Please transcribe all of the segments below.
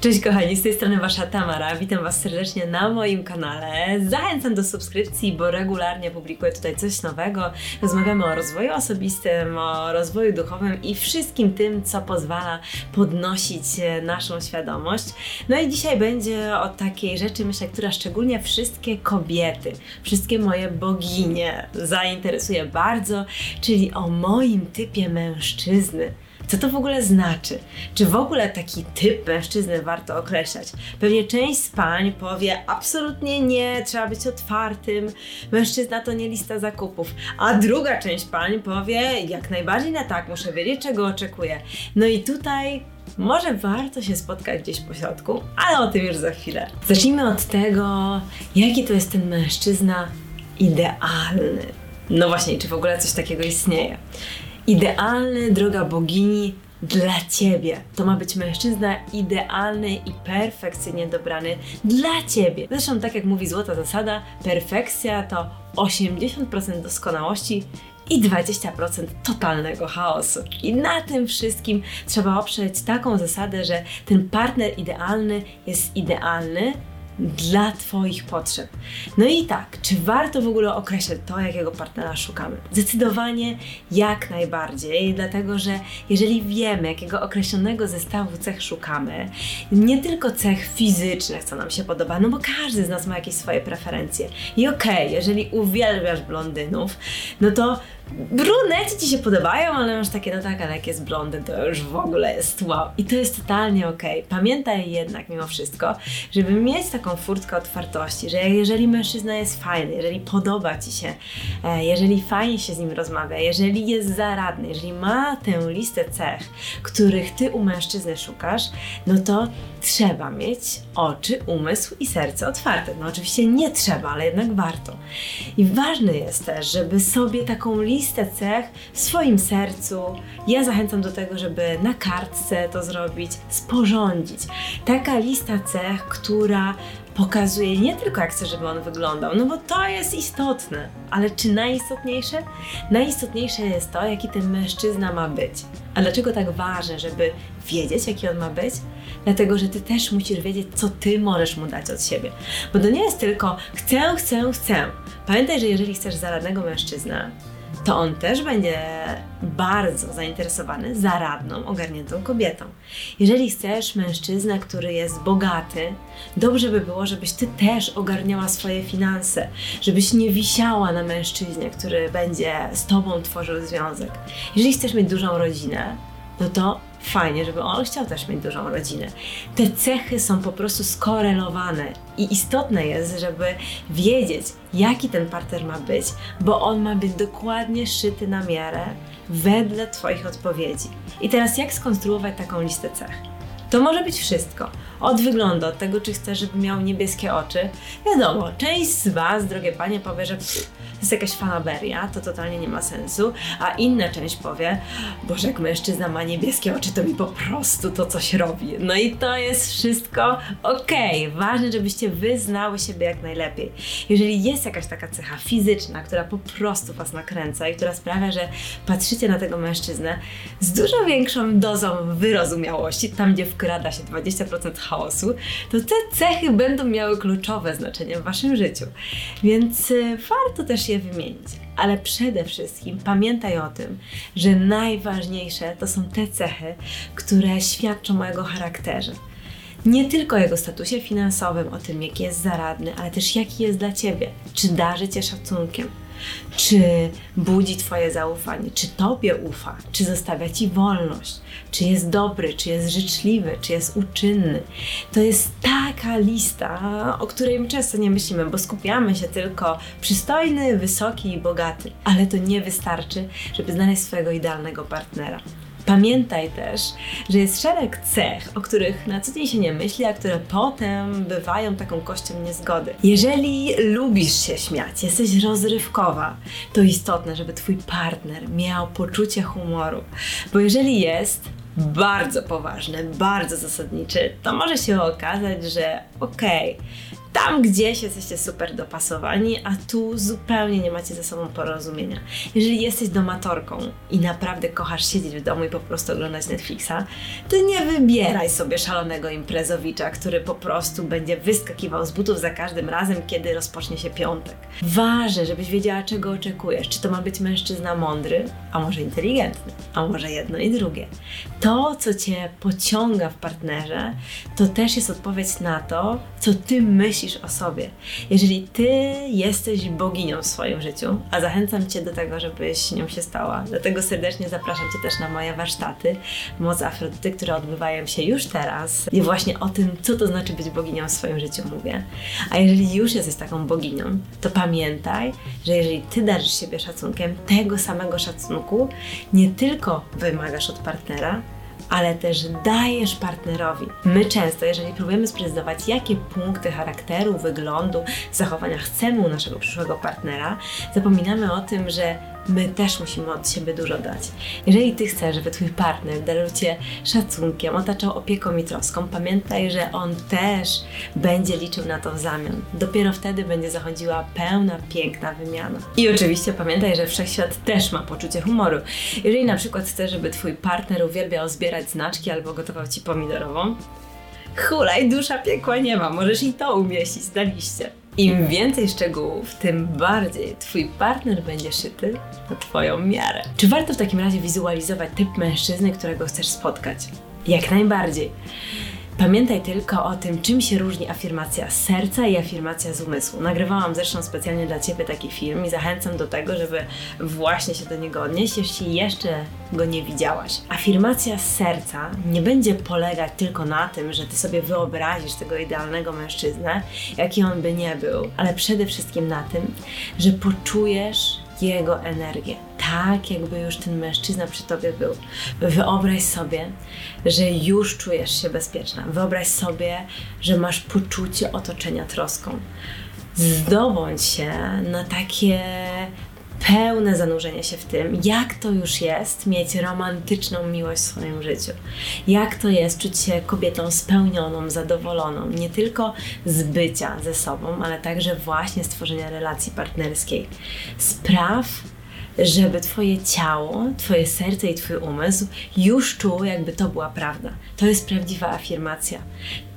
Cześć kochani, z tej strony Wasza Tamara. Witam Was serdecznie na moim kanale. Zachęcam do subskrypcji, bo regularnie publikuję tutaj coś nowego. Rozmawiamy o rozwoju osobistym, o rozwoju duchowym i wszystkim tym, co pozwala podnosić naszą świadomość. No i dzisiaj będzie o takiej rzeczy, myślę, która szczególnie wszystkie kobiety, wszystkie moje boginie zainteresuje bardzo, czyli o moim typie mężczyzny. Co to w ogóle znaczy? Czy w ogóle taki typ mężczyzny warto określać? Pewnie część z pań powie absolutnie nie, trzeba być otwartym, mężczyzna to nie lista zakupów, a druga część pań powie jak najbardziej na tak, muszę wiedzieć czego oczekuję. No i tutaj może warto się spotkać gdzieś po środku, ale o tym już za chwilę. Zacznijmy od tego, jaki to jest ten mężczyzna idealny. No właśnie, czy w ogóle coś takiego istnieje? Idealny, droga bogini, dla ciebie. To ma być mężczyzna idealny i perfekcyjnie dobrany dla ciebie. Zresztą, tak jak mówi złota zasada, perfekcja to 80% doskonałości i 20% totalnego chaosu. I na tym wszystkim trzeba oprzeć taką zasadę, że ten partner idealny jest idealny dla Twoich potrzeb. No i tak, czy warto w ogóle określać to, jakiego partnera szukamy? Zdecydowanie jak najbardziej, dlatego że jeżeli wiemy, jakiego określonego zestawu cech szukamy, nie tylko cech fizycznych, co nam się podoba, no bo każdy z nas ma jakieś swoje preferencje. I okej, okay, jeżeli uwielbiasz blondynów, no to bruneci ci się podobają, ale masz takie, no tak, ale jak jest blondyn, to już w ogóle jest wow. I to jest totalnie okej. Okay. Pamiętaj jednak mimo wszystko, żeby mieć taką furtkę otwartości, że jeżeli mężczyzna jest fajny, jeżeli podoba ci się, e, jeżeli fajnie się z nim rozmawia, jeżeli jest zaradny, jeżeli ma tę listę cech, których ty u mężczyzny szukasz, no to trzeba mieć oczy, umysł i serce otwarte. No oczywiście nie trzeba, ale jednak warto. I ważne jest też, żeby sobie taką listę cech w swoim sercu, ja zachęcam do tego, żeby na kartce to zrobić, sporządzić. Taka lista cech, która pokazuje nie tylko jak chcę, żeby on wyglądał, no bo to jest istotne, ale czy najistotniejsze? Najistotniejsze jest to, jaki ten mężczyzna ma być. A dlaczego tak ważne, żeby wiedzieć, jaki on ma być? Dlatego, że ty też musisz wiedzieć, co ty możesz mu dać od siebie. Bo to nie jest tylko chcę, chcę, chcę. Pamiętaj, że jeżeli chcesz zaradnego mężczyznę, to on też będzie bardzo zainteresowany zaradną, ogarniętą kobietą. Jeżeli chcesz mężczyznę, który jest bogaty, dobrze by było, żebyś ty też ogarniała swoje finanse, żebyś nie wisiała na mężczyźnie, który będzie z tobą tworzył związek. Jeżeli chcesz mieć dużą rodzinę, no to fajnie, żeby on chciał też mieć dużą rodzinę. Te cechy są po prostu skorelowane i istotne jest, żeby wiedzieć, jaki ten partner ma być, bo on ma być dokładnie szyty na miarę wedle Twoich odpowiedzi. I teraz jak skonstruować taką listę cech? To może być wszystko. Od wyglądu, od tego, czy chcesz, żeby miał niebieskie oczy. Wiadomo, część z Was, drogie panie, powie, że pff, to jest jakaś fanaberia, to totalnie nie ma sensu, a inna część powie, Boże, jak mężczyzna ma niebieskie oczy, to mi po prostu to coś robi. No i to jest wszystko okej. Okay. Ważne, żebyście wy znały siebie jak najlepiej. Jeżeli jest jakaś taka cecha fizyczna, która po prostu Was nakręca i która sprawia, że patrzycie na tego mężczyznę z dużo większą dozą wyrozumiałości, tam gdzie wkrada się 20% chaosu, to te cechy będą miały kluczowe znaczenie w Waszym życiu. Więc y, warto też wymienić. Ale przede wszystkim pamiętaj o tym, że najważniejsze to są te cechy, które świadczą o jego charakterze. Nie tylko o jego statusie finansowym, o tym, jaki jest zaradny, ale też jaki jest dla ciebie. Czy darzy cię szacunkiem, czy budzi Twoje zaufanie, czy Tobie ufa, czy zostawia Ci wolność, czy jest dobry, czy jest życzliwy, czy jest uczynny. To jest taka lista, o której my często nie myślimy, bo skupiamy się tylko przystojny, wysoki i bogaty, ale to nie wystarczy, żeby znaleźć swojego idealnego partnera. Pamiętaj też, że jest szereg cech, o których na co dzień się nie myśli, a które potem bywają taką kością niezgody. Jeżeli lubisz się śmiać, jesteś rozrywkowa, to istotne, żeby twój partner miał poczucie humoru. Bo jeżeli jest, bardzo poważny, bardzo zasadniczy, to może się okazać, że okej, okay, tam gdzieś jesteście super dopasowani, a tu zupełnie nie macie ze sobą porozumienia. Jeżeli jesteś domatorką i naprawdę kochasz siedzieć w domu i po prostu oglądać Netflixa, to nie wybieraj sobie szalonego imprezowicza, który po prostu będzie wyskakiwał z butów za każdym razem, kiedy rozpocznie się piątek. Ważne, żebyś wiedziała, czego oczekujesz. Czy to ma być mężczyzna mądry, a może inteligentny, a może jedno i drugie. To, co cię pociąga w partnerze, to też jest odpowiedź na to, co ty myślisz o sobie. Jeżeli ty jesteś boginią w swoim życiu, a zachęcam cię do tego, żebyś nią się stała, dlatego serdecznie zapraszam cię też na moje warsztaty Moc Afrodyty, które odbywają się już teraz. I właśnie o tym, co to znaczy być boginią w swoim życiu mówię. A jeżeli już jesteś taką boginią, to pamiętaj, że jeżeli ty darzysz siebie szacunkiem, tego samego szacunku nie tylko wymagasz od partnera, ale też dajesz partnerowi. My często, jeżeli próbujemy sprecyzować, jakie punkty charakteru, wyglądu, zachowania chcemy u naszego przyszłego partnera, zapominamy o tym, że my też musimy od siebie dużo dać. Jeżeli ty chcesz, żeby twój partner darzył cię szacunkiem, otaczał opieką i troską, pamiętaj, że on też będzie liczył na to w zamian. Dopiero wtedy będzie zachodziła pełna, piękna wymiana. I oczywiście pamiętaj, że wszechświat też ma poczucie humoru. Jeżeli na przykład chcesz, żeby twój partner uwielbiał zbierać znaczki albo gotował ci pomidorową, hulaj, dusza piekła nie ma, możesz i to umieścić na liście. Im więcej szczegółów, tym bardziej Twój partner będzie szyty na Twoją miarę. Czy warto w takim razie wizualizować typ mężczyzny, którego chcesz spotkać? Jak najbardziej. Pamiętaj tylko o tym, czym się różni afirmacja z serca i afirmacja z umysłu. Nagrywałam zresztą specjalnie dla Ciebie taki film i zachęcam do tego, żeby właśnie się do niego odnieść, jeśli jeszcze go nie widziałaś. Afirmacja z serca nie będzie polegać tylko na tym, że Ty sobie wyobrazisz tego idealnego mężczyznę, jaki on by nie był, ale przede wszystkim na tym, że poczujesz jego energię. Tak, jakby już ten mężczyzna przy tobie był. Wyobraź sobie, że już czujesz się bezpieczna. Wyobraź sobie, że masz poczucie otoczenia troską. Zdobądź się na takie pełne zanurzenie się w tym, jak to już jest mieć romantyczną miłość w swoim życiu. Jak to jest czuć się kobietą spełnioną, zadowoloną, nie tylko z bycia ze sobą, ale także właśnie stworzenia relacji partnerskiej. Spraw, żeby Twoje ciało, Twoje serce i Twój umysł już czuły, jakby to była prawda. To jest prawdziwa afirmacja.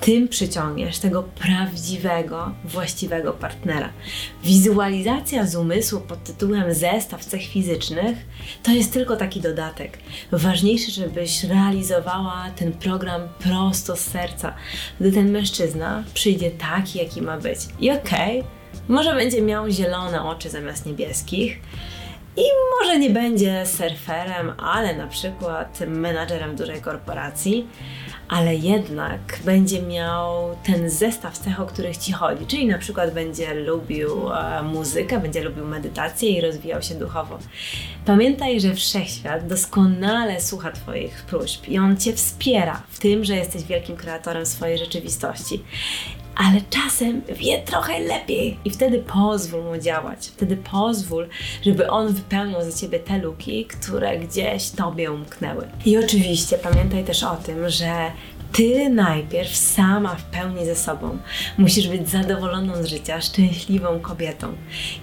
Tym przyciągniesz tego prawdziwego, właściwego partnera. Wizualizacja z umysłu pod tytułem zestaw cech fizycznych to jest tylko taki dodatek. Ważniejsze, żebyś realizowała ten program prosto z serca, gdy ten mężczyzna przyjdzie taki, jaki ma być. I okej, okay, może będzie miał zielone oczy zamiast niebieskich, i może nie będzie surferem, ale na przykład menadżerem dużej korporacji, ale jednak będzie miał ten zestaw cech, o których Ci chodzi, czyli na przykład będzie lubił e, muzykę, będzie lubił medytację i rozwijał się duchowo. Pamiętaj, że wszechświat doskonale słucha Twoich próśb i on Cię wspiera w tym, że jesteś wielkim kreatorem swojej rzeczywistości ale czasem wie trochę lepiej i wtedy pozwól mu działać. Wtedy pozwól, żeby on wypełniał za ciebie te luki, które gdzieś tobie umknęły. I oczywiście pamiętaj też o tym, że ty najpierw sama w pełni ze sobą musisz być zadowoloną z życia, szczęśliwą kobietą.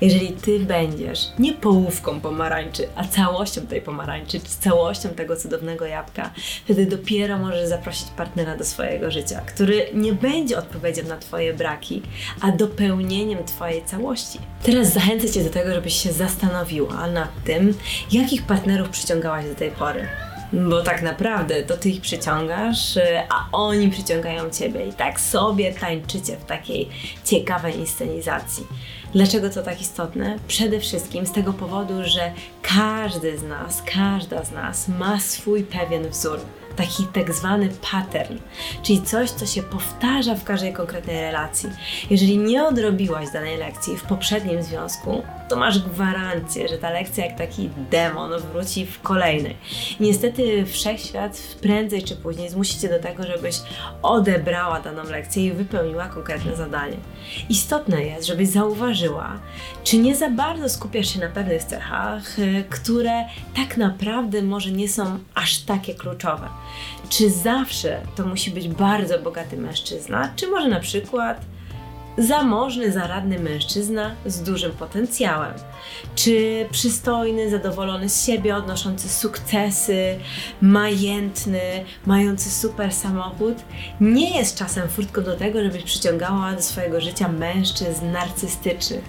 Jeżeli ty będziesz nie połówką pomarańczy, a całością tej pomarańczy, czy całością tego cudownego jabłka, wtedy dopiero możesz zaprosić partnera do swojego życia, który nie będzie odpowiedzią na twoje braki, a dopełnieniem twojej całości. Teraz zachęcę cię do tego, żebyś się zastanowiła nad tym, jakich partnerów przyciągałaś do tej pory bo tak naprawdę to ty ich przyciągasz, y, a oni przyciągają ciebie i tak sobie tańczycie w takiej ciekawej inscenizacji. Dlaczego to tak istotne? Przede wszystkim z tego powodu, że każdy z nas, każda z nas ma swój pewien wzór taki tak zwany pattern, czyli coś, co się powtarza w każdej konkretnej relacji. Jeżeli nie odrobiłaś danej lekcji w poprzednim związku, to masz gwarancję, że ta lekcja jak taki demon wróci w kolejnej. Niestety wszechświat prędzej czy później zmusi cię do tego, żebyś odebrała daną lekcję i wypełniła konkretne zadanie. Istotne jest, żebyś zauważyła, czy nie za bardzo skupiasz się na pewnych cechach, y, które tak naprawdę może nie są aż takie kluczowe. Czy zawsze to musi być bardzo bogaty mężczyzna, czy może na przykład zamożny, zaradny mężczyzna z dużym potencjałem? Czy przystojny, zadowolony z siebie, odnoszący sukcesy, majętny, mający super samochód nie jest czasem furtką do tego, żebyś przyciągała do swojego życia mężczyzn narcystycznych?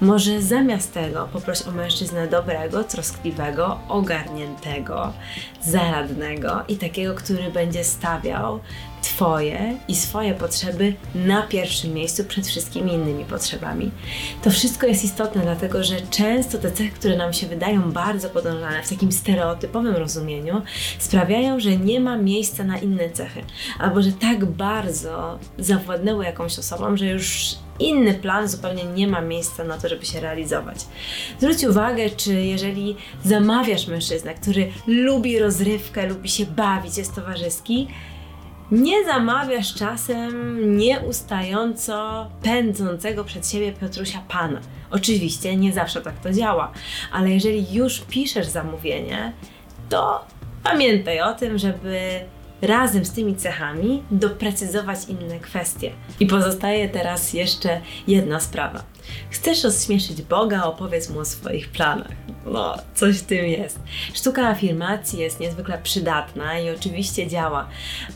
Może zamiast tego poproś o mężczyznę dobrego, troskliwego, ogarniętego, zaradnego i takiego, który będzie stawiał Twoje i swoje potrzeby na pierwszym miejscu przed wszystkimi innymi potrzebami. To wszystko jest istotne, dlatego że często te cechy, które nam się wydają bardzo podążane w takim stereotypowym rozumieniu, sprawiają, że nie ma miejsca na inne cechy, albo że tak bardzo zawładnęły jakąś osobą, że już inny plan zupełnie nie ma miejsca na to, żeby się realizować. Zwróć uwagę, czy jeżeli zamawiasz mężczyznę, który lubi rozrywkę, lubi się bawić, jest towarzyski, nie zamawiasz czasem nieustająco pędzącego przed siebie Piotrusia Pana. Oczywiście nie zawsze tak to działa, ale jeżeli już piszesz zamówienie, to pamiętaj o tym, żeby razem z tymi cechami doprecyzować inne kwestie. I pozostaje teraz jeszcze jedna sprawa. Chcesz rozśmieszyć Boga, opowiedz mu o swoich planach. No, coś w tym jest. Sztuka afirmacji jest niezwykle przydatna i oczywiście działa,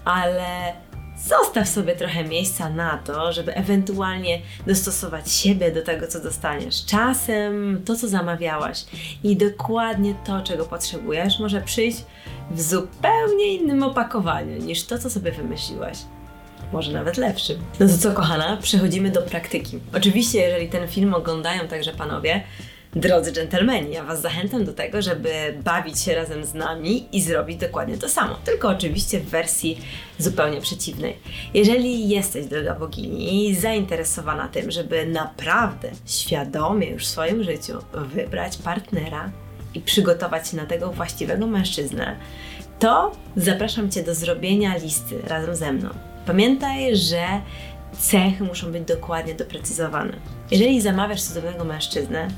ale zostaw sobie trochę miejsca na to, żeby ewentualnie dostosować siebie do tego, co dostaniesz. Czasem to, co zamawiałaś i dokładnie to, czego potrzebujesz, może przyjść w zupełnie innym opakowaniu niż to, co sobie wymyśliłaś. Może nawet lepszym. No to co, kochana, przechodzimy do praktyki. Oczywiście, jeżeli ten film oglądają także panowie, Drodzy dżentelmeni, ja Was zachęcam do tego, żeby bawić się razem z nami i zrobić dokładnie to samo, tylko oczywiście w wersji zupełnie przeciwnej. Jeżeli jesteś, droga bogini, zainteresowana tym, żeby naprawdę świadomie już w swoim życiu wybrać partnera i przygotować się na tego właściwego mężczyznę, to zapraszam Cię do zrobienia listy razem ze mną. Pamiętaj, że cechy muszą być dokładnie doprecyzowane. Jeżeli zamawiasz cudownego mężczyznę,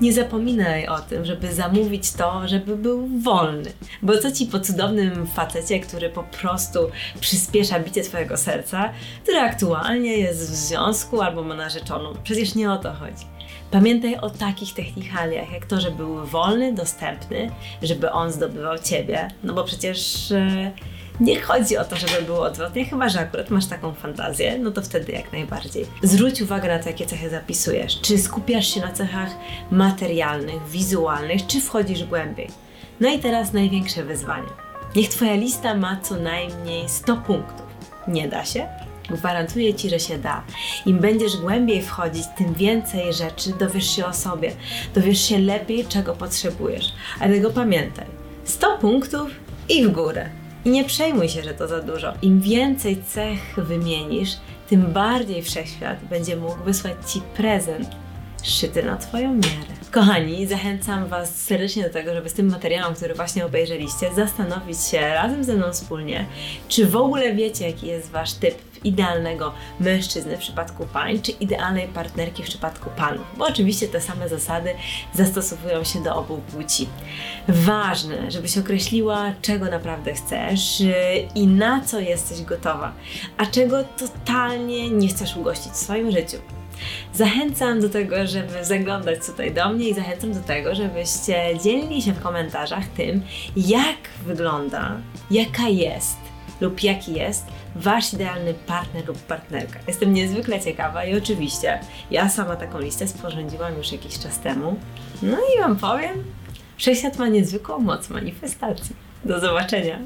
nie zapominaj o tym, żeby zamówić to, żeby był wolny. Bo co ci po cudownym facecie, który po prostu przyspiesza bicie twojego serca, który aktualnie jest w związku albo ma narzeczoną? Przecież nie o to chodzi. Pamiętaj o takich technikaliach, jak to, żeby był wolny, dostępny, żeby on zdobywał ciebie, no bo przecież. Yy, nie chodzi o to, żeby było odwrotnie, chyba że akurat masz taką fantazję, no to wtedy jak najbardziej. Zwróć uwagę na to, jakie cechy zapisujesz. Czy skupiasz się na cechach materialnych, wizualnych, czy wchodzisz głębiej? No i teraz największe wyzwanie. Niech Twoja lista ma co najmniej 100 punktów. Nie da się? Gwarantuję Ci, że się da. Im będziesz głębiej wchodzić, tym więcej rzeczy dowiesz się o sobie. Dowiesz się lepiej, czego potrzebujesz. A tego pamiętaj. 100 punktów i w górę. I nie przejmuj się, że to za dużo. Im więcej cech wymienisz, tym bardziej wszechświat będzie mógł wysłać Ci prezent szyty na Twoją miarę. Kochani, zachęcam Was serdecznie do tego, żeby z tym materiałem, który właśnie obejrzeliście, zastanowić się razem ze mną wspólnie, czy w ogóle wiecie, jaki jest Wasz typ idealnego mężczyzny w przypadku pań, czy idealnej partnerki w przypadku panów. Bo oczywiście te same zasady zastosowują się do obu płci. Ważne, żebyś określiła, czego naprawdę chcesz y, i na co jesteś gotowa, a czego totalnie nie chcesz ugościć w swoim życiu. Zachęcam do tego, żeby zaglądać tutaj do mnie i zachęcam do tego, żebyście dzielili się w komentarzach tym, jak wygląda, jaka jest lub jaki jest Wasz idealny partner lub partnerka. Jestem niezwykle ciekawa i oczywiście ja sama taką listę sporządziłam już jakiś czas temu. No i Wam powiem, Wszechświat ma niezwykłą moc manifestacji. Do zobaczenia!